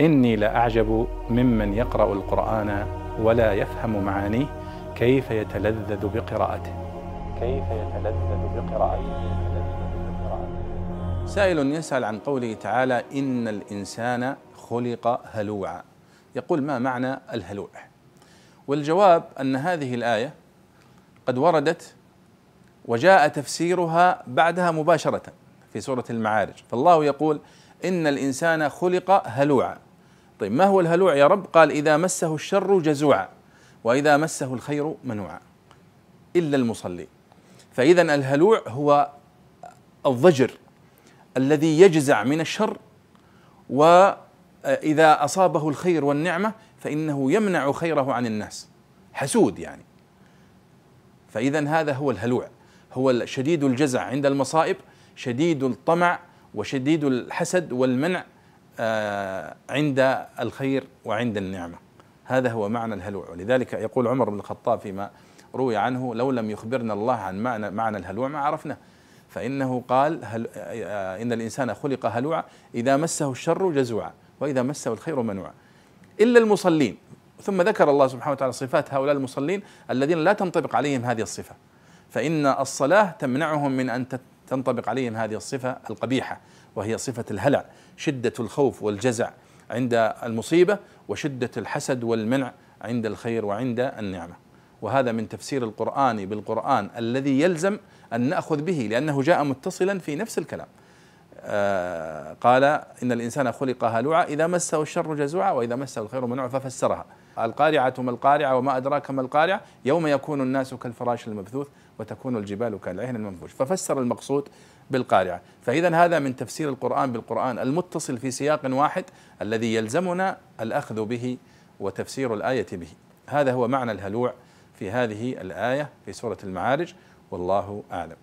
إني لأعجب ممن يقرأ القرآن ولا يفهم معانيه كيف يتلذذ بقراءته. كيف يتلذذ بقراءته. سائل يسأل عن قوله تعالى إن الإنسان خلق هلوعا. يقول ما معنى الهلوع؟ والجواب أن هذه الآية قد وردت وجاء تفسيرها بعدها مباشرة في سورة المعارج. فالله يقول إن الإنسان خلق هلوعا. طيب ما هو الهلوع يا رب؟ قال إذا مسه الشر جزوعا وإذا مسه الخير منوعا إلا المصلي. فإذا الهلوع هو الضجر الذي يجزع من الشر وإذا أصابه الخير والنعمة فإنه يمنع خيره عن الناس. حسود يعني. فإذا هذا هو الهلوع هو شديد الجزع عند المصائب شديد الطمع وشديد الحسد والمنع عند الخير وعند النعمة. هذا هو معنى الهلوع. ولذلك يقول عمر بن الخطاب فيما روي عنه لو لم يخبرنا الله عن معنى معنى الهلوع ما عرفناه. فإنه قال هل آه، إن الإنسان خلق هلوعا إذا مسه الشر جزوعا وإذا مسه الخير منوعا. إلا المصلين. ثم ذكر الله سبحانه وتعالى صفات هؤلاء المصلين الذين لا تنطبق عليهم هذه الصفة. فإن الصلاة تمنعهم من أن تنطبق عليهم هذه الصفة القبيحة وهي صفة الهلع شدة الخوف والجزع عند المصيبة وشدة الحسد والمنع عند الخير وعند النعمة. وهذا من تفسير القرآن بالقرآن الذي يلزم أن نأخذ به لأنه جاء متصلا في نفس الكلام. قال إن الإنسان خلق هلوعا إذا مسه الشر جزوعا وإذا مسه الخير منوعا ففسرها. القارعة ما القارعة وما أدراك ما القارعة يوم يكون الناس كالفراش المبثوث وتكون الجبال كالعهن المنفوش. ففسر المقصود بالقارعة. فإذا هذا من تفسير القرآن بالقرآن المتصل في سياق واحد الذي يلزمنا الأخذ به وتفسير الآية به. هذا هو معنى الهلوع في هذه الآية في سورة المعارج والله أعلم.